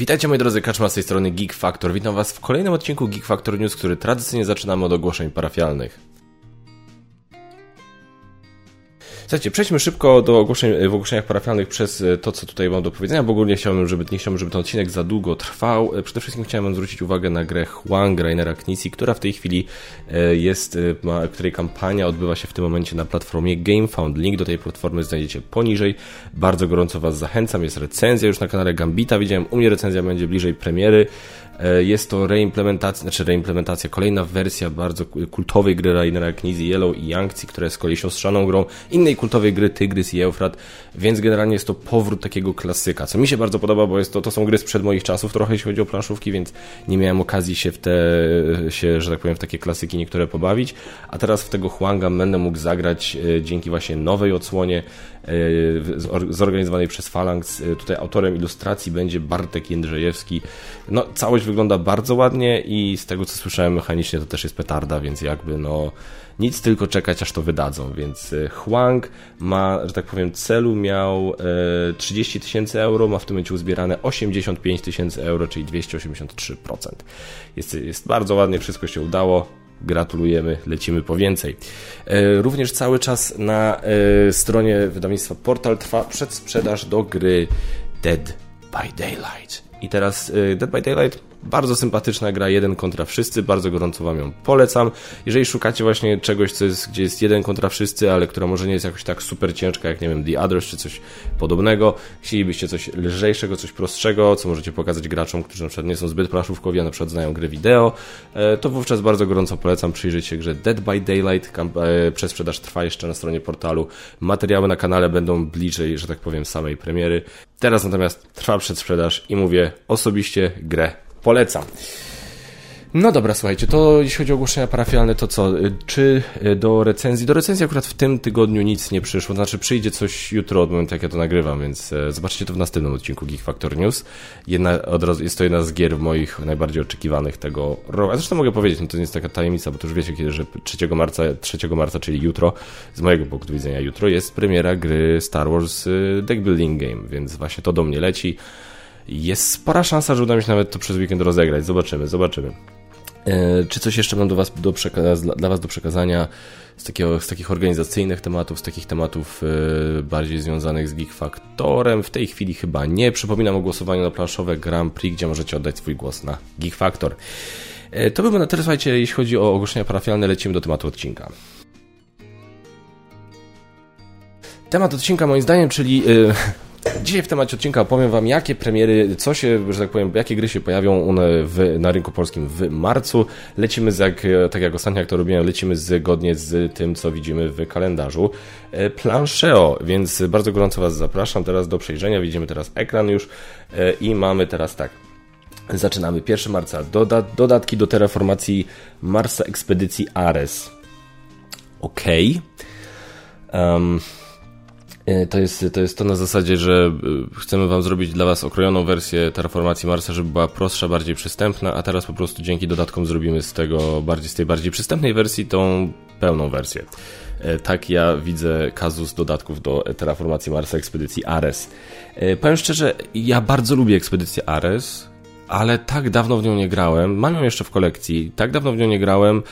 Witajcie moi drodzy, Kaczma z tej strony Geek Factor. Witam was w kolejnym odcinku Geek Factor News, który tradycyjnie zaczynamy od ogłoszeń parafialnych. Słuchajcie, przejdźmy szybko do ogłoszeń w ogłoszeniach parafialnych przez e, to, co tutaj mam do powiedzenia, bo ogólnie chciałbym, żeby, nie chciałbym, żeby ten odcinek za długo trwał. E, przede wszystkim chciałem zwrócić uwagę na grę Huang Rainera Knisi, która w tej chwili e, jest, ma, której kampania odbywa się w tym momencie na platformie GameFound. Link do tej platformy znajdziecie poniżej. Bardzo gorąco Was zachęcam. Jest recenzja już na kanale Gambita. Widziałem, u mnie recenzja będzie bliżej premiery. E, jest to reimplementacja, znaczy reimplementacja, kolejna wersja bardzo kultowej gry Rainera Knizy Yellow i Yangtze, która jest kolei siostrzaną grą innej kultowej gry Tygrys i Eufrat, więc generalnie jest to powrót takiego klasyka, co mi się bardzo podoba, bo jest to, to są gry sprzed moich czasów trochę, jeśli chodzi o planszówki, więc nie miałem okazji się w te, się, że tak powiem, w takie klasyki niektóre pobawić, a teraz w tego Huanga będę mógł zagrać e, dzięki właśnie nowej odsłonie e, zorganizowanej przez Phalanx. Tutaj autorem ilustracji będzie Bartek Jędrzejewski. No, całość wygląda bardzo ładnie i z tego co słyszałem mechanicznie to też jest petarda, więc jakby no nic tylko czekać aż to wydadzą, więc e, Huang ma, że tak powiem, celu miał 30 e, tysięcy euro, ma w tym momencie uzbierane 85 tysięcy euro, czyli 283%. Jest, jest bardzo ładnie, wszystko się udało, gratulujemy, lecimy po więcej. E, również cały czas na stronie wydawnictwa Portal trwa przedsprzedaż do gry Dead by Daylight. I teraz Dead by Daylight bardzo sympatyczna gra, jeden kontra wszyscy, bardzo gorąco Wam ją polecam. Jeżeli szukacie właśnie czegoś, co jest, gdzie jest jeden kontra wszyscy, ale która może nie jest jakoś tak super ciężka, jak nie wiem, The Others czy coś podobnego, chcielibyście coś lżejszego, coś prostszego, co możecie pokazać graczom, którzy na przykład nie są zbyt planszówkowi, a na przykład znają gry wideo, e, to wówczas bardzo gorąco polecam przyjrzeć się grze Dead by Daylight. E, Przesprzedaż trwa jeszcze na stronie portalu. Materiały na kanale będą bliżej, że tak powiem, samej premiery. Teraz natomiast trwa przedsprzedaż i mówię osobiście grę Polecam. No dobra, słuchajcie, to jeśli chodzi o ogłoszenia parafialne, to co? Czy do recenzji? Do recenzji akurat w tym tygodniu nic nie przyszło, znaczy przyjdzie coś jutro od momentu, jak ja to nagrywam, więc e, zobaczycie to w następnym odcinku Geek Factor News. Jedna, od razu, jest to jedna z gier moich najbardziej oczekiwanych tego roku. A zresztą mogę powiedzieć, no to nie jest taka tajemnica, bo to już wiecie, kiedy, że 3 marca, 3 marca, czyli jutro, z mojego punktu widzenia jutro, jest premiera gry Star Wars y, Deck Building Game, więc właśnie to do mnie leci. Jest spora szansa, że uda mi się nawet to przez weekend rozegrać. Zobaczymy, zobaczymy. E, czy coś jeszcze mam do was do dla Was do przekazania z, takiego, z takich organizacyjnych tematów, z takich tematów e, bardziej związanych z Geek Factorem? W tej chwili chyba nie. Przypominam o głosowaniu na planszowe Grand Prix, gdzie możecie oddać swój głos na Geek Factor. E, to by było na tyle, słuchajcie, jeśli chodzi o ogłoszenia parafialne, lecimy do tematu odcinka. Temat odcinka moim zdaniem, czyli Dzisiaj w temacie odcinka opowiem Wam, jakie premiery, co się, że tak powiem, jakie gry się pojawią w, na rynku polskim w marcu. Lecimy, z, jak, tak jak ostatnio jak to robiłem, lecimy zgodnie z tym, co widzimy w kalendarzu e, Plancheo, więc bardzo gorąco Was zapraszam teraz do przejrzenia. Widzimy teraz ekran już e, i mamy teraz tak. Zaczynamy 1 marca. Doda dodatki do terraformacji Marsa Ekspedycji Ares. Ok. Um, E, to jest, to jest to na zasadzie, że e, chcemy Wam zrobić dla Was okrojoną wersję terraformacji Marsa, żeby była prostsza, bardziej przystępna, a teraz po prostu dzięki dodatkom zrobimy z tego bardziej, z tej bardziej przystępnej wersji tą pełną wersję. E, tak ja widzę kazus dodatków do terraformacji Marsa ekspedycji Ares. Powiem szczerze, ja bardzo lubię ekspedycję Ares, ale tak dawno w nią nie grałem. Mam ją jeszcze w kolekcji. Tak dawno w nią nie grałem,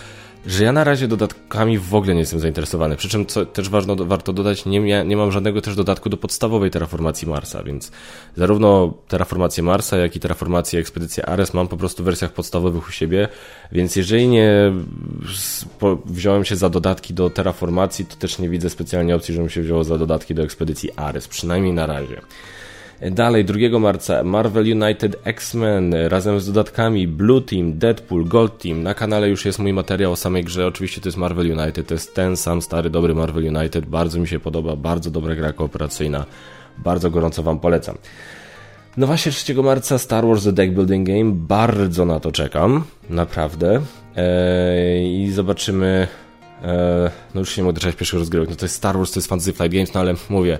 że ja na razie dodatkami w ogóle nie jestem zainteresowany. Przy czym, co też ważno, warto dodać, nie, nie mam żadnego też dodatku do podstawowej terraformacji Marsa, więc zarówno terraformację Marsa, jak i terraformację ekspedycję Ares mam po prostu w wersjach podstawowych u siebie, więc jeżeli nie wziąłem się za dodatki do terraformacji, to też nie widzę specjalnie opcji, żebym się wziął za dodatki do ekspedycji Ares, przynajmniej na razie. Dalej, 2 marca Marvel United X-Men razem z dodatkami Blue Team, Deadpool, Gold Team. Na kanale już jest mój materiał o samej grze. Oczywiście to jest Marvel United, to jest ten sam stary, dobry Marvel United. Bardzo mi się podoba, bardzo dobra gra kooperacyjna. Bardzo gorąco Wam polecam. No właśnie 3 marca Star Wars The Deck Building Game. Bardzo na to czekam. Naprawdę. Eee, I zobaczymy... Eee, no już się nie mogę doczekać pierwszych rozgrywek. No to jest Star Wars, to jest Fantasy Flight Games, no ale mówię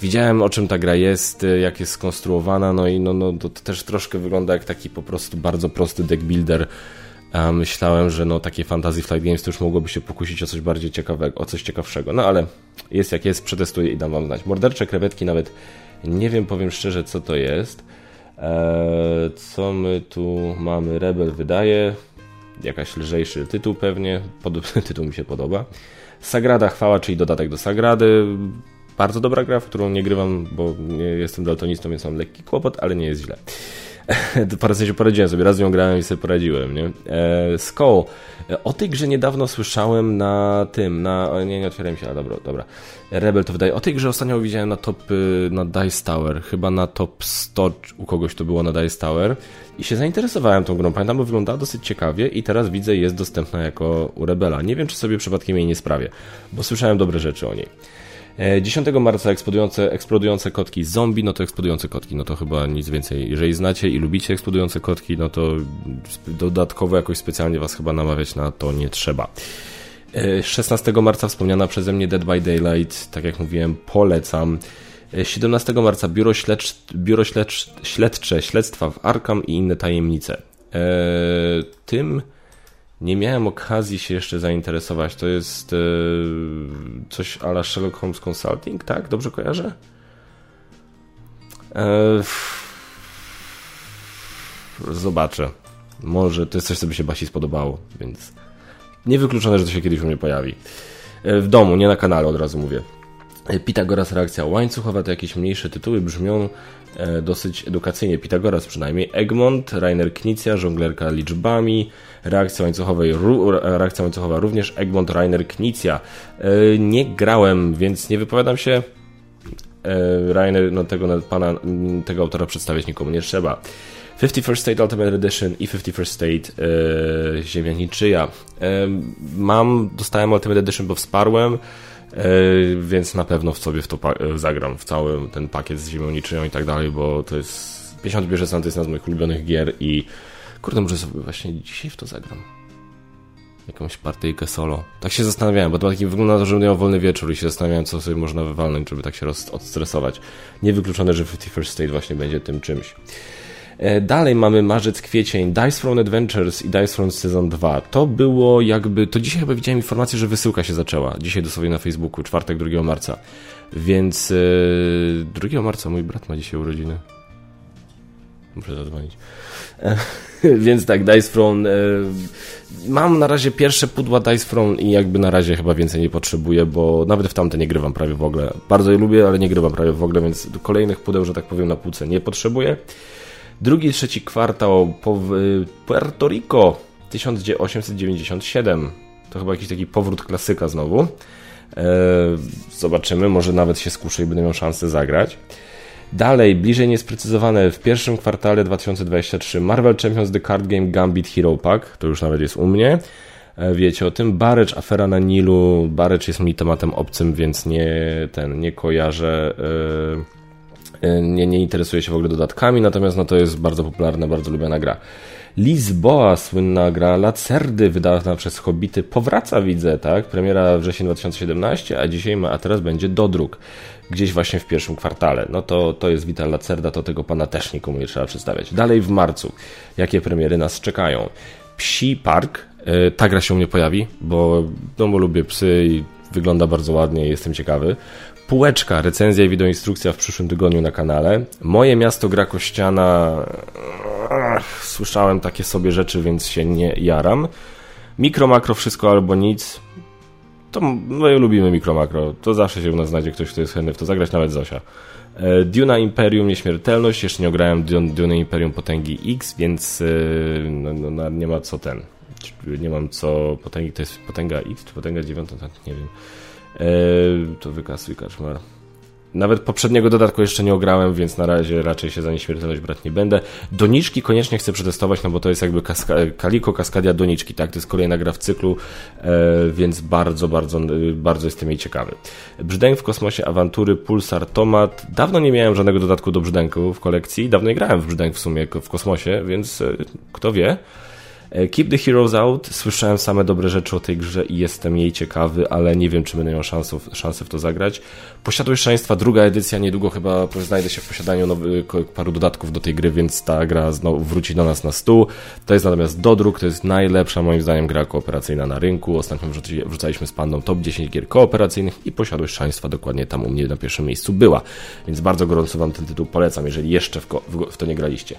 widziałem o czym ta gra jest, y, jak jest skonstruowana, no i no, no, to też troszkę wygląda jak taki po prostu bardzo prosty deck builder. A myślałem, że no takie Fantasy Flight Games to już mogłoby się pokusić o coś bardziej ciekawego, o coś ciekawszego. No ale jest jak jest, przetestuję i dam wam znać. Mordercze krewetki nawet nie wiem, powiem szczerze, co to jest, Eee, co my tu mamy? Rebel wydaje. Jakaś lżejszy tytuł pewnie. Pod, tytuł mi się podoba. Sagrada Chwała, czyli dodatek do Sagrady. Bardzo dobra gra, w którą nie grywam, bo nie jestem daltonistą, więc mam lekki kłopot, ale nie jest źle. Parę sensie poradziłem sobie, raz ją grałem i sobie poradziłem, nie? E, Skull. O tej grze niedawno słyszałem na tym, na... Nie, nie otwieram się, ale dobra, dobra. Rebel to wydaje. O tej grze ostatnio widziałem na top, y, na Dice Tower, chyba na top 100 u kogoś to było na Dice Tower i się zainteresowałem tą grą. Pamiętam, bo wyglądała dosyć ciekawie i teraz widzę, jest dostępna jako u Rebela. Nie wiem, czy sobie przypadkiem jej nie sprawię, bo słyszałem dobre rzeczy o niej. 10 e, marca eksplodujące, eksplodujące kotki zombie, no to eksplodujące kotki, no to chyba nic więcej. Jeżeli znacie i lubicie eksplodujące kotki, no to dodatkowo jakoś specjalnie was chyba namawiać na to nie trzeba. 16 e, marca wspomniana przeze mnie Dead by Daylight, tak jak mówiłem, polecam. 17 e, marca Biuro, Śledcz, Biuro Śledcz, Śledcze Śledztwa w Arkham i inne tajemnice. tym nie miałem okazji się jeszcze zainteresować. To jest e, coś ala Sherlock Holmes Consulting, tak? Dobrze kojarzę? E, zobaczę. Może to jest coś, co by się Basi spodobało, więc niewykluczone, że to się kiedyś u mnie pojawi. E, w domu, nie na kanale, od razu mówię. E, Pitagoras reakcja łańcuchowa to jakieś mniejsze tytuły brzmią dosyć edukacyjnie. Pitagoras przynajmniej. Egmont, Rainer Knizia, żonglerka liczbami, reakcja, łańcuchowej, reakcja łańcuchowa również, Egmont, Rainer Knizia. E, nie grałem, więc nie wypowiadam się. Rainer, no tego pana, tego autora przedstawiać nikomu nie trzeba. 51st State Ultimate Edition i 51st State e, Ziemia Niczyja. E, mam, dostałem Ultimate Edition, bo wsparłem E, więc na pewno w sobie w to e, zagram, w cały ten pakiet z Ziemią Niczyją i tak dalej, bo to jest 50 bierze to jest jedna z moich ulubionych gier i kurde, może sobie właśnie dzisiaj w to zagram. Jakąś partyjkę solo. Tak się zastanawiałem, bo to taki wygląda na to, że miał wolny wieczór i się zastanawiałem, co sobie można wywalnąć, żeby tak się odstresować. Niewykluczone, że 51st State właśnie będzie tym czymś. E, dalej mamy marzec, kwiecień, Dice Throne Adventures i Dice Throne Season 2. To było jakby, to dzisiaj chyba widziałem informację, że wysyłka się zaczęła. Dzisiaj dosłownie na Facebooku, czwartek 2 marca. Więc e, 2 marca mój brat ma dzisiaj urodziny. Muszę zadzwonić. E, więc tak, Dice Throne. E, mam na razie pierwsze pudła Dice Throne i jakby na razie chyba więcej nie potrzebuję, bo nawet w tamte nie grywam prawie w ogóle. Bardzo je lubię, ale nie grywam prawie w ogóle, więc kolejnych pudeł, że tak powiem, na półce nie potrzebuję. Drugi, trzeci kwartał Puerto Rico 1897. To chyba jakiś taki powrót klasyka znowu. Eee, zobaczymy, może nawet się skuszę i będę miał szansę zagrać. Dalej, bliżej niesprecyzowane, w pierwszym kwartale 2023 Marvel Champions The Card Game Gambit Hero Pack, to już nawet jest u mnie. E, wiecie o tym. Barrecz, afera na Nilu. Barrecz jest mi tematem obcym, więc nie ten, nie kojarzę. Yy E, nie, nie interesuje się w ogóle dodatkami, natomiast no, to jest bardzo popularna, bardzo lubiana gra. Lisboa, słynna gra Lacerdy, wydana przez Hobbity, powraca, widzę, tak? Premiera wrzesień 2017, a dzisiaj ma, a teraz będzie dodruk. Gdzieś właśnie w pierwszym kwartale. No to, to jest Vital Lacerda, to tego pana też nikomu nie trzeba przedstawiać. Dalej w marcu. Jakie premiery nas czekają? Psi Park. E, ta gra się u mnie pojawi, bo, no, bo lubię psy i wygląda bardzo ładnie jestem ciekawy. Półeczka, recenzja i wideoinstrukcja w przyszłym tygodniu na kanale. Moje miasto gra kościana. Ach, słyszałem takie sobie rzeczy, więc się nie jaram. Mikro, makro, wszystko albo nic. To my lubimy mikro, makro. To zawsze się u nas znajdzie ktoś, kto jest chętny w to zagrać, nawet Zosia. E, Duna Imperium Nieśmiertelność. Jeszcze nie ograłem Duna Imperium Potęgi X, więc e, no, no, nie ma co ten. Nie mam co. Potęgi to jest potęga X czy potęga 9? Nie wiem. Eee, to wykasuj kaczmar. Nawet poprzedniego dodatku jeszcze nie ograłem, więc na razie raczej się za nieśmiertelność brać nie będę. Doniczki koniecznie chcę przetestować, no bo to jest jakby kaska Kaliko Kaskadia Doniczki, tak? To jest kolejna gra w cyklu, e, więc bardzo, bardzo, bardzo jestem jej ciekawy. Brzdęk w kosmosie, awantury, Pulsar, Tomat. Dawno nie miałem żadnego dodatku do Brzdęku w kolekcji, dawno nie grałem w Brzdęk w sumie w kosmosie, więc e, kto wie. E, Keep the Heroes Out. Słyszałem same dobre rzeczy o tej grze i jestem jej ciekawy, ale nie wiem, czy będę miał szansę, w to zagrać. Posiadłość Szaleństwa, druga edycja, niedługo chyba znajdę się w posiadaniu nowy, paru dodatków do tej gry, więc ta gra znowu wróci do nas na stół. To jest natomiast dodruk, to jest najlepsza moim zdaniem gra kooperacyjna na rynku. Ostatnio wrzucaliśmy z pandą top 10 gier kooperacyjnych i Posiadłość Szaleństwa dokładnie tam u mnie na pierwszym miejscu była. Więc bardzo gorąco Wam ten tytuł polecam, jeżeli jeszcze w, w, w to nie graliście.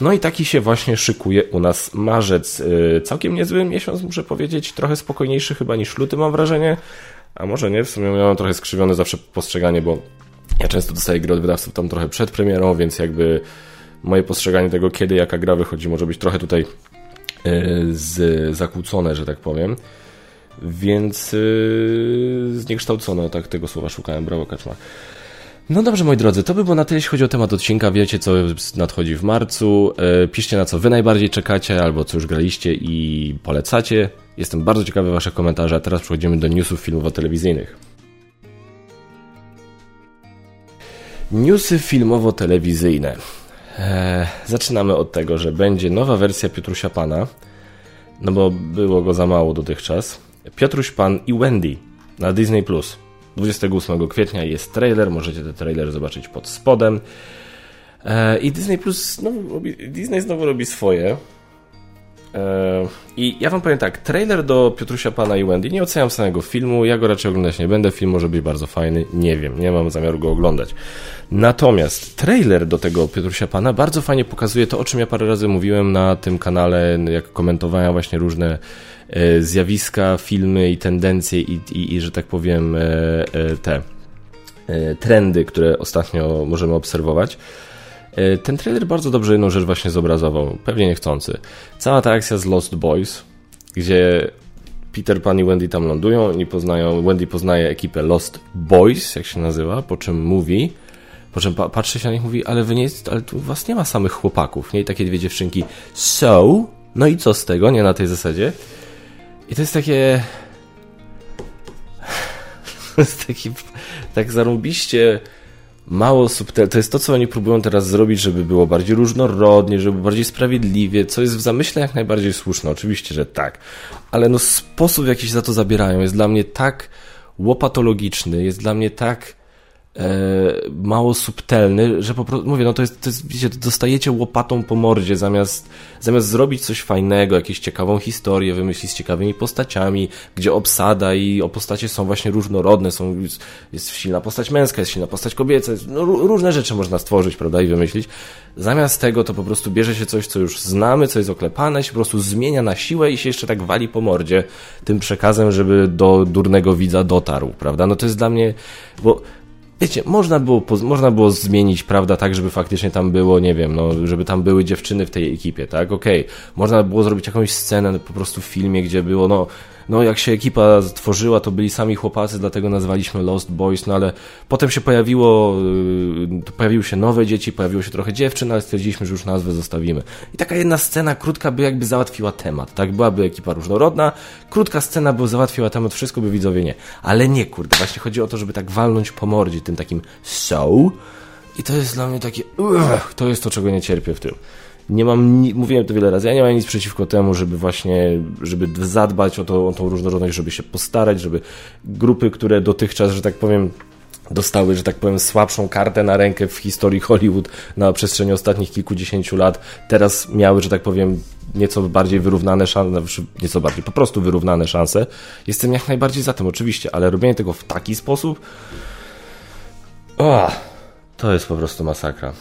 No i taki się właśnie szykuje u nas marzec. Yy, całkiem niezły miesiąc, muszę powiedzieć, trochę spokojniejszy chyba niż luty mam wrażenie. A może nie, w sumie miałem trochę skrzywione zawsze postrzeganie, bo ja często dostaję gry od wydawców tam trochę przed premierą, więc jakby moje postrzeganie tego, kiedy jaka gra wychodzi, może być trochę tutaj yy, z, zakłócone, że tak powiem. Więc yy, zniekształcone, tak tego słowa szukałem, brawo Kaczma. No dobrze, moi drodzy, to by było na tyle, jeśli chodzi o temat odcinka. Wiecie, co nadchodzi w marcu. E, piszcie, na co wy najbardziej czekacie, albo co już graliście i polecacie. Jestem bardzo ciekawy waszych komentarzy, a teraz przechodzimy do newsów filmowo-telewizyjnych. Newsy filmowo-telewizyjne. Eee, zaczynamy od tego, że będzie nowa wersja Piotrusia Pana, no bo było go za mało dotychczas. Piotruś Pan i Wendy na Disney+. Plus. 28 kwietnia jest trailer, możecie ten trailer zobaczyć pod spodem. E, I Disney Plus znowu robi, Disney znowu robi swoje. E, I ja wam powiem tak, trailer do Piotrusia Pana i Wendy, nie oceniam samego filmu, ja go raczej oglądać nie będę, film może być bardzo fajny, nie wiem, nie mam zamiaru go oglądać. Natomiast trailer do tego Piotrusia Pana bardzo fajnie pokazuje to, o czym ja parę razy mówiłem na tym kanale, jak komentowałem właśnie różne zjawiska, filmy i tendencje i, i, i że tak powiem e, e, te trendy, które ostatnio możemy obserwować. Ten trailer bardzo dobrze jedną rzecz właśnie zobrazował, pewnie niechcący. Cała ta akcja z Lost Boys, gdzie Peter Pan i Wendy tam lądują, oni poznają, Wendy poznaje ekipę Lost Boys, jak się nazywa, po czym mówi, po czym patrzy się na nich i mówi, ale wy nie, ale tu was nie ma samych chłopaków, nie? I takie dwie dziewczynki, so, no i co z tego, nie na tej zasadzie? I to jest takie... To jest taki tak zarąbiście mało subtelne. To jest to, co oni próbują teraz zrobić, żeby było bardziej różnorodnie, żeby bardziej sprawiedliwie, co jest w zamyśle jak najbardziej słuszne. Oczywiście, że tak. Ale no sposób, w jaki się za to zabierają, jest dla mnie tak łopatologiczny, jest dla mnie tak mało subtelny, że po prostu, mówię, no to jest, to jest wiecie, dostajecie łopatą po mordzie, zamiast, zamiast zrobić coś fajnego, jakąś ciekawą historię, wymyślić z ciekawymi postaciami, gdzie obsada i o postacie są właśnie różnorodne, są, jest silna postać męska, jest silna postać kobieca, jest, no, różne rzeczy można stworzyć, prawda, i wymyślić. Zamiast tego to po prostu bierze się coś, co już znamy, co jest oklepane, się po prostu zmienia na siłę i się jeszcze tak wali po mordzie tym przekazem, żeby do durnego widza dotarł, prawda? No to jest dla mnie, bo wiecie, można było, można było zmienić, prawda, tak, żeby faktycznie tam było, nie wiem, no, żeby tam były dziewczyny w tej ekipie, tak, okej. Okay. Można było zrobić jakąś scenę po prostu w filmie, gdzie było, no, no jak się ekipa tworzyła, to byli sami chłopacy, dlatego nazwaliśmy Lost Boys, no ale potem się pojawiło, yy, pojawiły się nowe dzieci, pojawiło się trochę dziewczyn, ale stwierdziliśmy, że już nazwę zostawimy. I taka jedna scena krótka by jakby załatwiła temat, tak? Byłaby ekipa różnorodna, krótka scena by załatwiła temat, wszystko by widzowie nie. Ale nie, kurde, właśnie chodzi o to, żeby tak walnąć po mordzie tym takim so i to jest dla mnie takie, uch, to jest to, czego nie cierpię w tym nie mam, mówiłem to wiele razy, ja nie mam nic przeciwko temu, żeby właśnie, żeby zadbać o, to, o tą różnorodność, żeby się postarać, żeby grupy, które dotychczas, że tak powiem, dostały, że tak powiem, słabszą kartę na rękę w historii Hollywood na przestrzeni ostatnich kilkudziesięciu lat, teraz miały, że tak powiem, nieco bardziej wyrównane szanse, znaczy nieco bardziej, po prostu wyrównane szanse. Jestem jak najbardziej za tym, oczywiście, ale robienie tego w taki sposób, oh, to jest po prostu masakra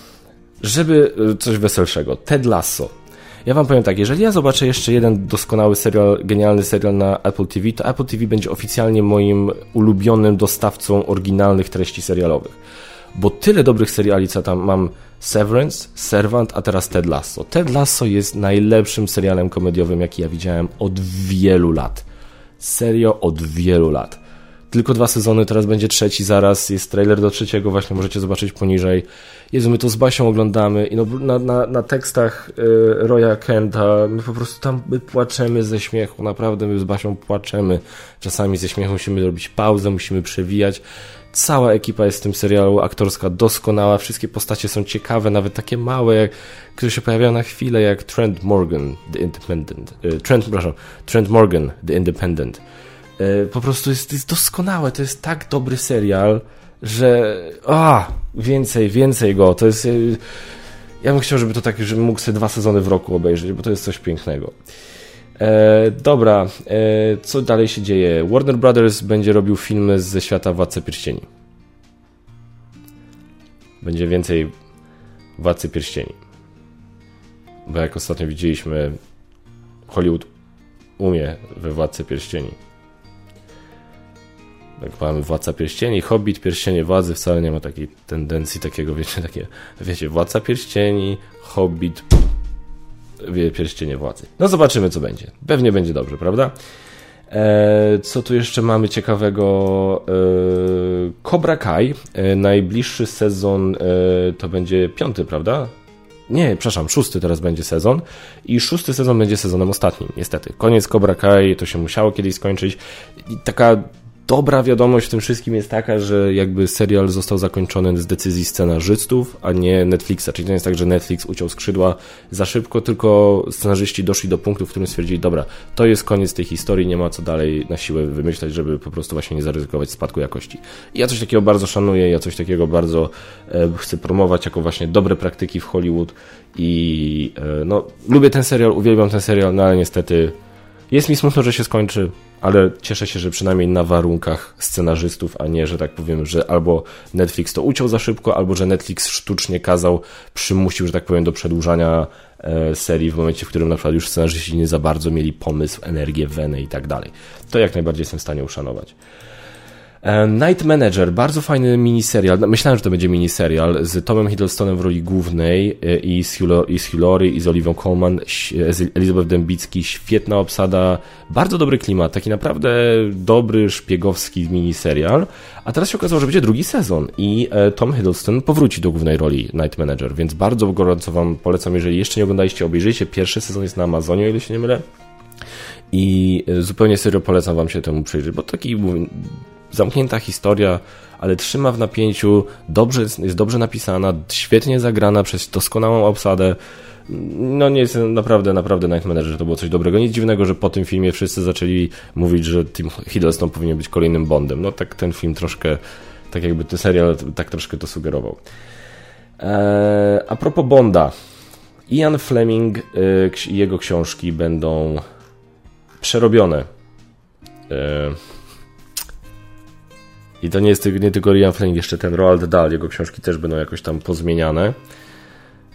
żeby e, coś weselszego. Ted Lasso. Ja wam powiem tak, jeżeli ja zobaczę jeszcze jeden doskonały serial, genialny serial na Apple TV, to Apple TV będzie oficjalnie moim ulubionym dostawcą oryginalnych treści serialowych. Bo tyle dobrych seriali, co tam mam Severance, Servant, a teraz Ted Lasso. Ted Lasso jest najlepszym serialem komediowym, jaki ja widziałem od wielu lat. Serio od wielu lat. Tylko dwa sezony, teraz będzie trzeci zaraz, jest trailer do trzeciego, właśnie możecie zobaczyć poniżej. Jezu, my to z Basią oglądamy i no, na, na, na tekstach y, Roya Kenta my po prostu tam my płaczemy ze śmiechu, naprawdę my z Basią płaczemy. Czasami ze śmiechu musimy robić pauzę, musimy przewijać. Cała ekipa jest w tym serialu aktorska doskonała, wszystkie postacie są ciekawe, nawet takie małe, jak, które się pojawiają na chwilę, jak Trent Morgan, The Independent. Y, Trent, przepraszam, Trent Morgan, The Independent. Y, po prostu jest, jest doskonałe, to jest tak dobry serial, że a, więcej, więcej go, to jest... Y, ja bym chciał, żeby to tak, żebym mógł sobie dwa sezony w roku obejrzeć, bo to jest coś pięknego. E, dobra, e, co dalej się dzieje? Warner Brothers będzie robił filmy ze świata Władcy Pierścieni. Będzie więcej Władcy Pierścieni. Bo jak ostatnio widzieliśmy, Hollywood umie we Władcy Pierścieni. Jak mamy Władca Pierścieni, Hobbit, Pierścienie Władzy wcale nie ma takiej tendencji takiego, wiecie, takie, wiecie, Władca Pierścieni, Hobbit, pierścienie władzy. No zobaczymy, co będzie. Pewnie będzie dobrze, prawda? E, co tu jeszcze mamy ciekawego? E, Cobra Kai. E, najbliższy sezon e, to będzie piąty, prawda? Nie, przepraszam, szósty teraz będzie sezon i szósty sezon będzie sezonem ostatnim, niestety. Koniec Cobra Kai, to się musiało kiedyś skończyć. I taka dobra wiadomość w tym wszystkim jest taka, że jakby serial został zakończony z decyzji scenarzystów, a nie Netflixa. Czyli to nie jest tak, że Netflix uciął skrzydła za szybko, tylko scenarzyści doszli do punktu, w którym stwierdzili, dobra, to jest koniec tej historii, nie ma co dalej na siłę wymyślać, żeby po prostu właśnie nie zaryzykować spadku jakości. I ja coś takiego bardzo szanuję, ja coś takiego bardzo e, chcę promować jako właśnie dobre praktyki w Hollywood i e, no, lubię ten serial, uwielbiam ten serial, no ale niestety jest mi smutno, że się skończy, ale cieszę się, że przynajmniej na warunkach scenarzystów, a nie, że tak powiem, że albo Netflix to uciął za szybko, albo że Netflix sztucznie kazał, przymusił, że tak powiem, do przedłużania e, serii w momencie, w którym na przykład już scenarzyści nie za bardzo mieli pomysł, energię, wenę i tak dalej. To jak najbardziej jestem w stanie uszanować. E, Night Manager, bardzo fajny miniserial. Myślałem, że to będzie miniserial z Tomem Hiddlestonem w roli głównej e, i z, i z Hilary i z Oliwą Colman, z Elizabeth Dembicki. Świetna obsada, bardzo dobry klimat, taki naprawdę dobry szpiegowski miniserial. A teraz się okazało, że będzie drugi sezon i e, Tom Hiddleston powróci do głównej roli Night Manager, więc bardzo gorąco Wam polecam, jeżeli jeszcze nie oglądaliście, obejrzyjcie. Pierwszy sezon jest na Amazonie, o ile się nie mylę. I zupełnie serio polecam Wam się temu przyjrzeć, bo taki zamknięta historia, ale trzyma w napięciu, dobrze, jest dobrze napisana, świetnie zagrana przez doskonałą obsadę. No nie jest naprawdę, naprawdę Night Manager to było coś dobrego. Nic dziwnego, że po tym filmie wszyscy zaczęli mówić, że Tim Hiddleston powinien być kolejnym Bondem. No tak ten film troszkę, tak jakby ten serial tak troszkę to sugerował. Eee, a propos Bonda. Ian Fleming i jego książki będą przerobione. Eee, i to nie jest nie tylko Ian Fleming, jeszcze ten Roald Dahl, jego książki też będą jakoś tam pozmieniane,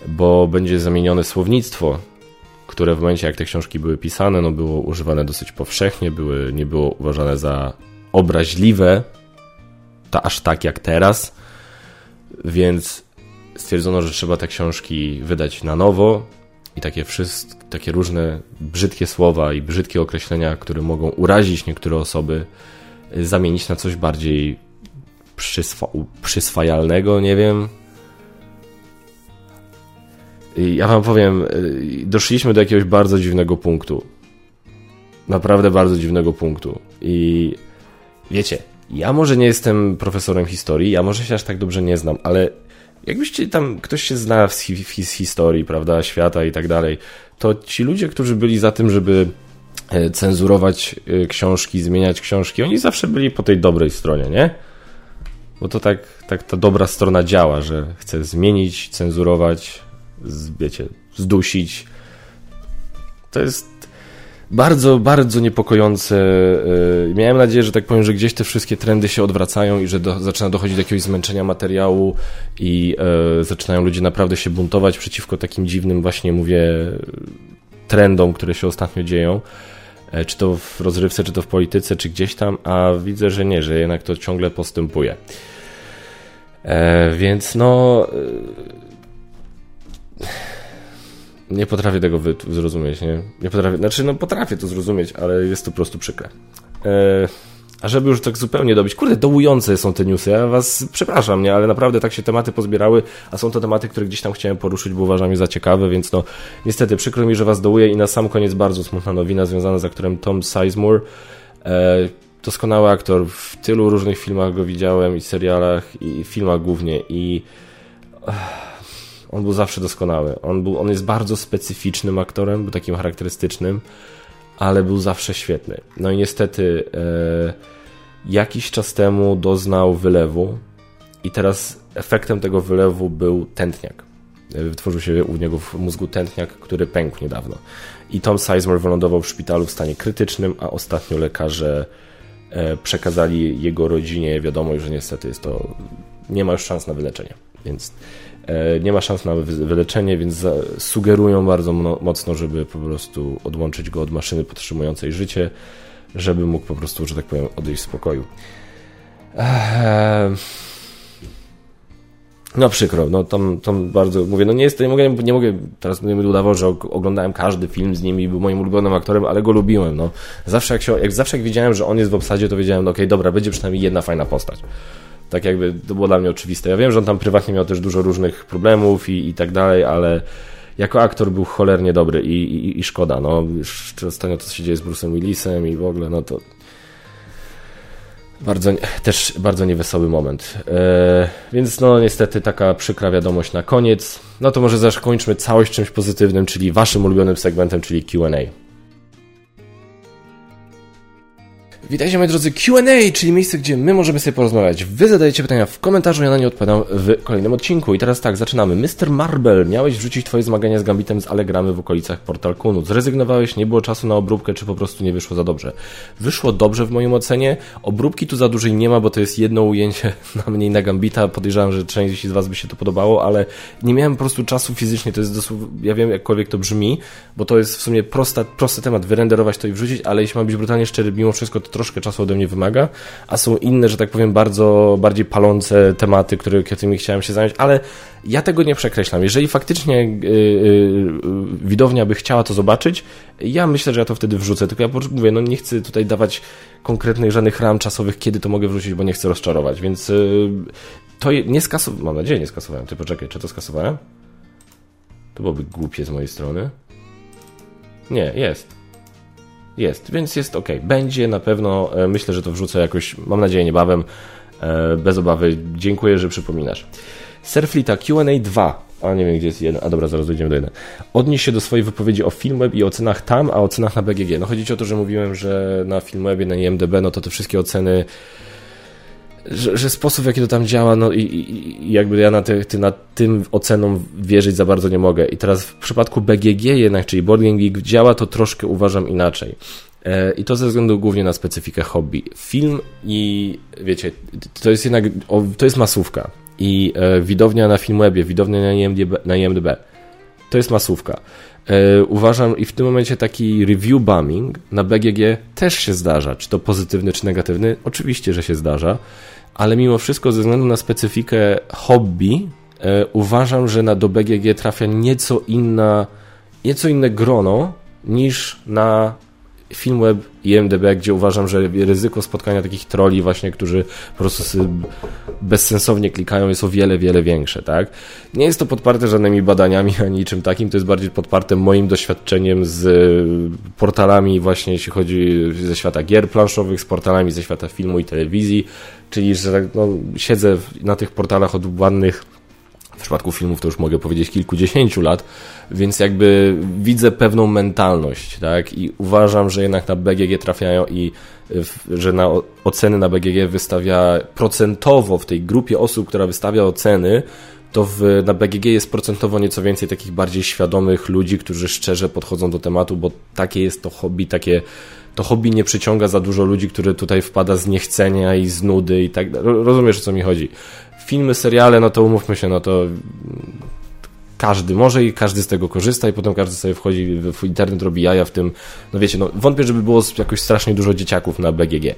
bo będzie zamienione słownictwo, które w momencie jak te książki były pisane, no było używane dosyć powszechnie, były, nie było uważane za obraźliwe, to aż tak jak teraz, więc stwierdzono, że trzeba te książki wydać na nowo i takie, wszystkie, takie różne brzydkie słowa i brzydkie określenia, które mogą urazić niektóre osoby, zamienić na coś bardziej przyswa przyswajalnego, nie wiem. Ja wam powiem, y, doszliśmy do jakiegoś bardzo dziwnego punktu. Naprawdę bardzo dziwnego punktu. I wiecie, ja może nie jestem profesorem historii, ja może się aż tak dobrze nie znam, ale jakbyście tam, ktoś się zna z, hi z historii, prawda, świata i tak dalej, to ci ludzie, którzy byli za tym, żeby cenzurować e, książki, zmieniać książki, oni zawsze byli po tej dobrej stronie, nie? Bo to tak, tak ta dobra strona działa, że chce zmienić, cenzurować, z, wiecie, zdusić. To jest bardzo, bardzo niepokojące. E, miałem nadzieję, że tak powiem, że gdzieś te wszystkie trendy się odwracają i że do, zaczyna dochodzić do jakiegoś zmęczenia materiału i e, zaczynają ludzie naprawdę się buntować przeciwko takim dziwnym, właśnie mówię, trendom, które się ostatnio dzieją. E, czy to w rozrywce, czy to w polityce, czy gdzieś tam, a widzę, że nie, że jednak to ciągle postępuje. E, więc no. E, nie potrafię tego zrozumieć, nie? Nie potrafię, znaczy, no potrafię to zrozumieć, ale jest to po prostu przykre. A żeby już tak zupełnie dobić, kurde, dołujące są te newsy, ja was przepraszam, nie, ale naprawdę tak się tematy pozbierały, a są to tematy, które gdzieś tam chciałem poruszyć, bo uważam je za ciekawe, więc no, niestety, przykro mi, że was dołuję i na sam koniec bardzo smutna nowina związana z aktorem Tom Sizemore, e, doskonały aktor, w tylu różnych filmach go widziałem i serialach, i filmach głównie i on był zawsze doskonały. On, był, on jest bardzo specyficznym aktorem, był takim charakterystycznym, ale był zawsze świetny. No i niestety e, jakiś czas temu doznał wylewu i teraz efektem tego wylewu był tętniak. E, wytworzył się u niego w mózgu tętniak, który pękł niedawno. I Tom Sizemore wylądował w szpitalu w stanie krytycznym, a ostatnio lekarze e, przekazali jego rodzinie wiadomość, że niestety jest to nie ma już szans na wyleczenie. Więc E, nie ma szans na wyleczenie, więc sugerują bardzo mocno, żeby po prostu odłączyć go od maszyny podtrzymującej życie, żeby mógł po prostu, że tak powiem, odejść w spokoju. Eee... No przykro, no tam, tam bardzo mówię, no nie jest, nie mogę, nie mogę teraz nie będę udawał, że oglądałem każdy film z nim i był moim ulubionym aktorem, ale go lubiłem, no. Zawsze jak się, jak, zawsze jak widziałem, że on jest w obsadzie, to wiedziałem, no okej, okay, dobra, będzie przynajmniej jedna fajna postać. Tak jakby to było dla mnie oczywiste. Ja wiem, że on tam prywatnie miał też dużo różnych problemów i, i tak dalej, ale jako aktor był cholernie dobry i, i, i szkoda. No, już ostatnio to, co się dzieje z Bruce'em Willisem i w ogóle, no to bardzo, też bardzo niewesoły moment. E, więc no niestety taka przykra wiadomość na koniec. No to może zakończmy całość czymś pozytywnym, czyli waszym ulubionym segmentem, czyli Q&A. Witajcie moi drodzy, Q&A, czyli miejsce, gdzie my możemy sobie porozmawiać. Wy zadajecie pytania w komentarzu, ja na nie odpowiadam w kolejnym odcinku. I teraz tak, zaczynamy. Mr. Marble, miałeś wrzucić twoje zmagania z Gambitem z Allegramy w okolicach Portal Kunu. Zrezygnowałeś, nie było czasu na obróbkę, czy po prostu nie wyszło za dobrze? Wyszło dobrze w moim ocenie. Obróbki tu za dużej nie ma, bo to jest jedno ujęcie na mniej na Gambita. Podejrzewam, że część z was by się to podobało, ale nie miałem po prostu czasu fizycznie. To jest dosłownie, ja wiem jakkolwiek to brzmi, bo to jest w sumie prosta, prosty temat, wyrenderować to i wrzucić, ale jeśli mam być brutalnie szczery, mimo wszystko to troszkę czasu ode mnie wymaga, a są inne, że tak powiem, bardzo bardziej palące tematy, które, którymi chciałem się zająć, ale ja tego nie przekreślam. Jeżeli faktycznie yy, yy, widownia by chciała to zobaczyć, ja myślę, że ja to wtedy wrzucę. Tylko ja mówię, no nie chcę tutaj dawać konkretnych żadnych ram czasowych, kiedy to mogę wrzucić, bo nie chcę rozczarować, więc yy, to nie skasowałem, mam nadzieję nie skasowałem. Ty poczekaj, czy to skasowałem? To byłoby głupie z mojej strony. Nie, jest. Jest, więc jest ok. Będzie na pewno, e, myślę, że to wrzucę jakoś, mam nadzieję, niebawem, e, bez obawy. Dziękuję, że przypominasz. Surflita Q&A 2. A nie wiem, gdzie jest jeden. A dobra, zaraz dojdziemy do jeden. Odnieś się do swojej wypowiedzi o Filmweb i ocenach tam, a ocenach na BGG. No chodzi o to, że mówiłem, że na Filmwebie, na IMDB, no to te wszystkie oceny że, że, sposób, w jaki to tam działa, no i, i jakby ja na, ty, na tym ocenom wierzyć za bardzo nie mogę. I teraz w przypadku BGG jednak, czyli Board Game Geek, działa to troszkę uważam inaczej. E, I to ze względu głównie na specyfikę hobby. Film i wiecie, to jest jednak, to jest masówka. I e, widownia na Filmwebie, widownia na IMDb, na IMDb to jest masówka. E, uważam i w tym momencie taki review bombing na BGG też się zdarza. Czy to pozytywny, czy negatywny? Oczywiście, że się zdarza ale mimo wszystko ze względu na specyfikę hobby e, uważam, że na do BGG trafia nieco inna, nieco inne grono niż na Filmweb i MDB, gdzie uważam, że ryzyko spotkania takich troli właśnie, którzy po prostu bezsensownie klikają jest o wiele, wiele większe, tak? Nie jest to podparte żadnymi badaniami ani niczym takim, to jest bardziej podparte moim doświadczeniem z portalami właśnie, jeśli chodzi ze świata gier planszowych, z portalami ze świata filmu i telewizji, czyli że tak, no, siedzę na tych portalach od ładnych w przypadku filmów to już mogę powiedzieć kilkudziesięciu lat, więc jakby widzę pewną mentalność, tak? I uważam, że jednak na BGG trafiają i że na oceny na BGG wystawia procentowo w tej grupie osób, która wystawia oceny, to w, na BGG jest procentowo nieco więcej takich bardziej świadomych ludzi, którzy szczerze podchodzą do tematu, bo takie jest to hobby, takie to hobby nie przyciąga za dużo ludzi, które tutaj wpada z niechcenia i z nudy i tak. Rozumiesz o co mi chodzi? Filmy, seriale, no to umówmy się, no to każdy może i każdy z tego korzysta i potem każdy sobie wchodzi w internet, robi jaja w tym, no wiecie, no wątpię, żeby było jakoś strasznie dużo dzieciaków na BGG.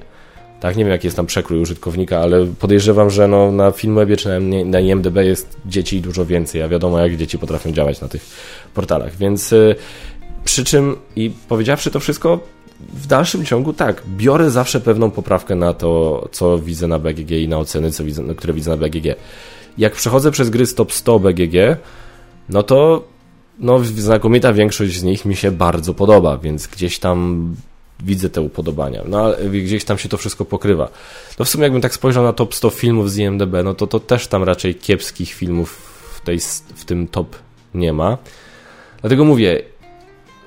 Tak, nie wiem jaki jest tam przekrój użytkownika, ale podejrzewam, że no, na Filmwebie czy na, na IMDB jest dzieci dużo więcej, a wiadomo jak dzieci potrafią działać na tych portalach, więc y, przy czym i powiedziawszy to wszystko, w dalszym ciągu tak, biorę zawsze pewną poprawkę na to, co widzę na BGG i na oceny, co widzę, które widzę na BGG. Jak przechodzę przez gry z top 100 BGG, no to no, znakomita większość z nich mi się bardzo podoba, więc gdzieś tam widzę te upodobania. No ale gdzieś tam się to wszystko pokrywa. No w sumie jakbym tak spojrzał na top 100 filmów z IMDB, no to to też tam raczej kiepskich filmów w, tej, w tym top nie ma. Dlatego mówię,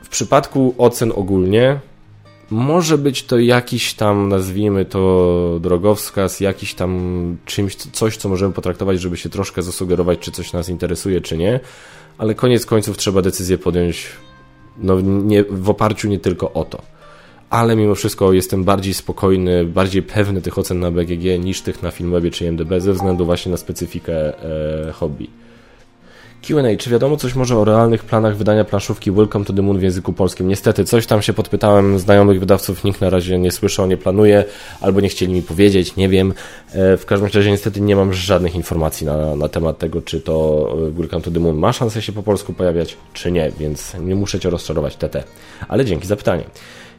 w przypadku ocen ogólnie może być to jakiś tam, nazwijmy to drogowskaz, jakiś tam czymś, coś, co możemy potraktować, żeby się troszkę zasugerować, czy coś nas interesuje, czy nie, ale koniec końców trzeba decyzję podjąć no, nie, w oparciu nie tylko o to. Ale mimo wszystko jestem bardziej spokojny, bardziej pewny tych ocen na BGG niż tych na Filmwebie czy MDB ze względu właśnie na specyfikę e, hobby. Q&A. Czy wiadomo coś może o realnych planach wydania planszówki Welcome to the Moon w języku polskim? Niestety, coś tam się podpytałem znajomych wydawców, nikt na razie nie słyszał, nie planuje, albo nie chcieli mi powiedzieć, nie wiem. E, w każdym razie niestety nie mam żadnych informacji na, na temat tego, czy to e, Welcome to the Moon ma szansę się po polsku pojawiać, czy nie, więc nie muszę Cię rozczarować, TT. Ale dzięki za pytanie.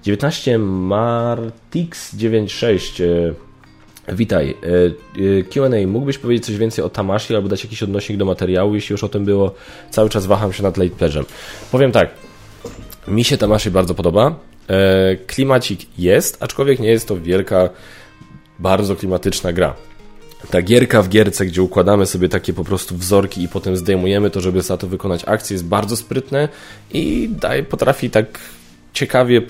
19 Martix 96 Witaj. E, e, QA. Mógłbyś powiedzieć coś więcej o Tamashi albo dać jakiś odnośnik do materiału, jeśli już o tym było? Cały czas waham się nad Late Pledge'em. Powiem tak. Mi się Tamashi bardzo podoba. E, klimacik jest, aczkolwiek nie jest to wielka, bardzo klimatyczna gra. Ta gierka w gierce, gdzie układamy sobie takie po prostu wzorki i potem zdejmujemy to, żeby za to wykonać akcję, jest bardzo sprytne i daje, potrafi tak ciekawie,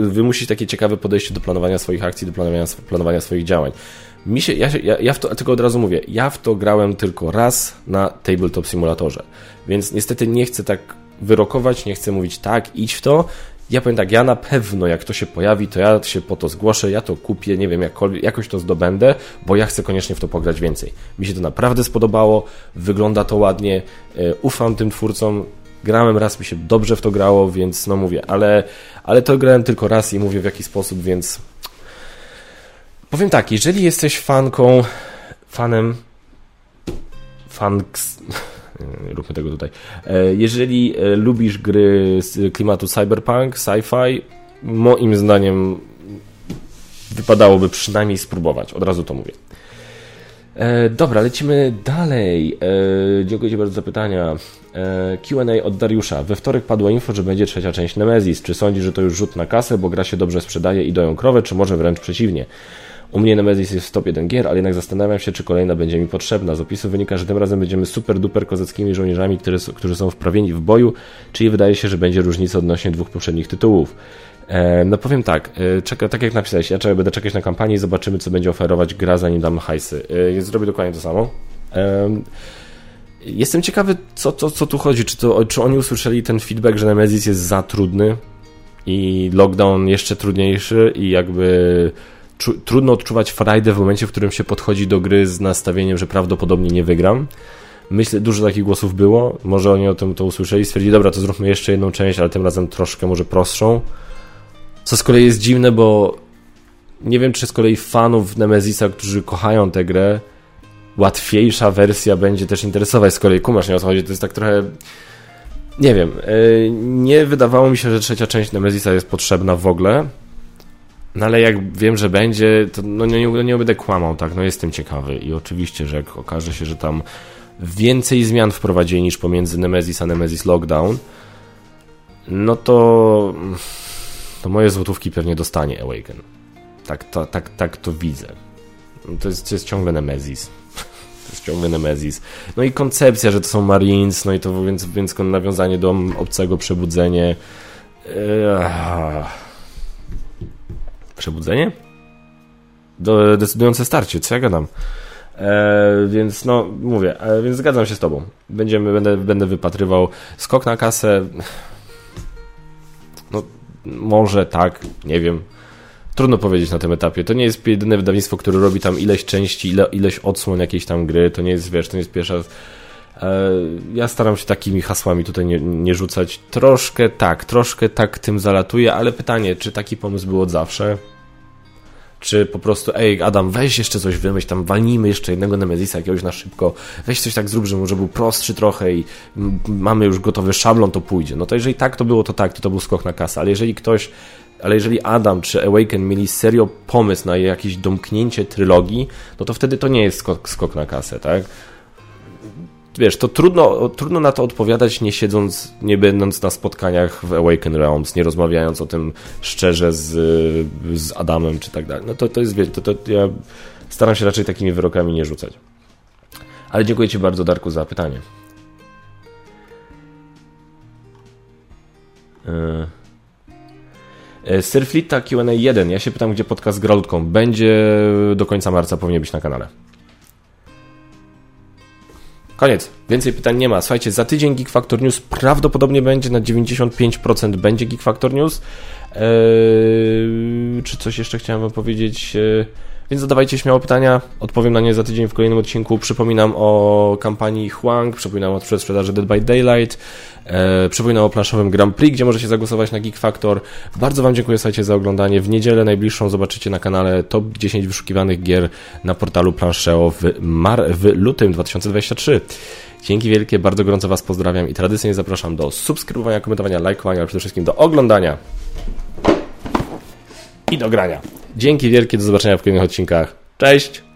wymusić takie ciekawe podejście do planowania swoich akcji, do planowania, planowania swoich działań. Mi się, ja, ja, w to, tylko od razu mówię, ja w to grałem tylko raz na Tabletop Simulatorze, więc niestety nie chcę tak wyrokować, nie chcę mówić tak, idź w to. Ja powiem tak, ja na pewno jak to się pojawi, to ja się po to zgłoszę, ja to kupię, nie wiem, jakkolwiek, jakoś to zdobędę, bo ja chcę koniecznie w to pograć więcej. Mi się to naprawdę spodobało, wygląda to ładnie, e, ufam tym twórcom, grałem raz, mi się dobrze w to grało, więc no mówię, ale, ale to grałem tylko raz i mówię w jaki sposób, więc powiem tak, jeżeli jesteś fanką, fanem, fanks, róbmy tego tutaj, e, jeżeli e, lubisz gry z klimatu cyberpunk, sci-fi, moim zdaniem wypadałoby przynajmniej spróbować, od razu to mówię. E, dobra, lecimy dalej. E, dziękuję Ci bardzo za pytania. E, QA od Dariusza. We wtorek padła info, że będzie trzecia część Nemesis. Czy sądzi, że to już rzut na kasę, bo gra się dobrze sprzedaje i doją krowę, czy może wręcz przeciwnie? U mnie Nemesis jest w top 1 gier, ale jednak zastanawiam się, czy kolejna będzie mi potrzebna. Z opisu wynika, że tym razem będziemy super duper kozackimi żołnierzami, które, którzy są wprawieni w boju, czyli wydaje się, że będzie różnica odnośnie dwóch poprzednich tytułów. E, no powiem tak, e, czeka, tak jak napisałeś, ja będę czekać na kampanię i zobaczymy, co będzie oferować gra, zanim dam hajsy. Zrobię dokładnie to samo. Jestem ciekawy, co, co, co tu chodzi. Czy, to, czy oni usłyszeli ten feedback, że Nemesis jest za trudny i lockdown jeszcze trudniejszy i jakby trudno odczuwać frajdę w momencie, w którym się podchodzi do gry z nastawieniem, że prawdopodobnie nie wygram. Myślę, dużo takich głosów było. Może oni o tym to usłyszeli, stwierdzili, dobra, to zróbmy jeszcze jedną część, ale tym razem troszkę może prostszą. Co z kolei jest dziwne, bo nie wiem, czy z kolei fanów Nemezisa, którzy kochają tę grę, łatwiejsza wersja będzie też interesować. Z kolei kumasz, nie o co chodzi, to jest tak trochę... Nie wiem, e, nie wydawało mi się, że trzecia część Nemezisa jest potrzebna w ogóle, no ale jak wiem, że będzie, to no nie, nie będę kłamał, tak, no jestem ciekawy i oczywiście, że jak okaże się, że tam więcej zmian wprowadzili niż pomiędzy Nemesis a Nemesis Lockdown, no to to moje złotówki pewnie dostanie Awaken. Tak, to, tak, tak to widzę. To jest, to jest ciągle Nemesis. Ciągle Nemesis. No i koncepcja, że to są Marines, no i to więc, więc nawiązanie do obcego przebudzenie. Eee, przebudzenie? Do, decydujące starcie, co ja gadam? E, więc no, mówię, e, więc zgadzam się z tobą. Będziemy, będę, będę wypatrywał skok na kasę. No, może tak, nie wiem. Trudno powiedzieć na tym etapie. To nie jest jedyne wydawnictwo, które robi tam ileś części, ile, ileś odsłon jakiejś tam gry. To nie jest, wiesz, to nie jest pierwsza. E, ja staram się takimi hasłami tutaj nie, nie rzucać. Troszkę tak, troszkę tak tym zalatuję, ale pytanie, czy taki pomysł był od zawsze? Czy po prostu, ej, Adam, weź jeszcze coś wymyśl, tam walnijmy jeszcze jednego Nemezisa jakiegoś na szybko, weź coś tak zrób, że może był prostszy trochę i mamy już gotowy szablon, to pójdzie. No to jeżeli tak to było, to tak, to to był skok na kasę, ale jeżeli ktoś ale jeżeli Adam czy Awaken mieli serio pomysł na jakieś domknięcie trylogii, no to wtedy to nie jest skok, skok na kasę, tak? Wiesz, to trudno, trudno na to odpowiadać, nie siedząc, nie będąc na spotkaniach w Awaken Realms, nie rozmawiając o tym szczerze z, z Adamem czy tak dalej. No to, to jest, to, to ja staram się raczej takimi wyrokami nie rzucać. Ale dziękuję Ci bardzo, Darku, za pytanie. Yy. Sirflita Q&A 1. Ja się pytam, gdzie podcast z. Będzie do końca marca, powinien być na kanale. Koniec. Więcej pytań nie ma. Słuchajcie, za tydzień Geek Factor News prawdopodobnie będzie na 95% będzie Geek Factor News. Eee, czy coś jeszcze chciałem wam powiedzieć? Eee, więc zadawajcie śmiało pytania, odpowiem na nie za tydzień w kolejnym odcinku. Przypominam o kampanii Huang, przypominam o przedsprzedaży Dead by Daylight, e, przypominam o planszowym Grand Prix, gdzie możecie zagłosować na Geek Factor. Bardzo Wam dziękuję słuchajcie, za oglądanie. W niedzielę najbliższą zobaczycie na kanale top 10 wyszukiwanych gier na portalu Planszeo w, mar w lutym 2023. Dzięki wielkie, bardzo gorąco Was pozdrawiam i tradycyjnie zapraszam do subskrybowania, komentowania, lajkowania, ale przede wszystkim do oglądania i do grania. Dzięki wielkie, do zobaczenia w kolejnych odcinkach. Cześć!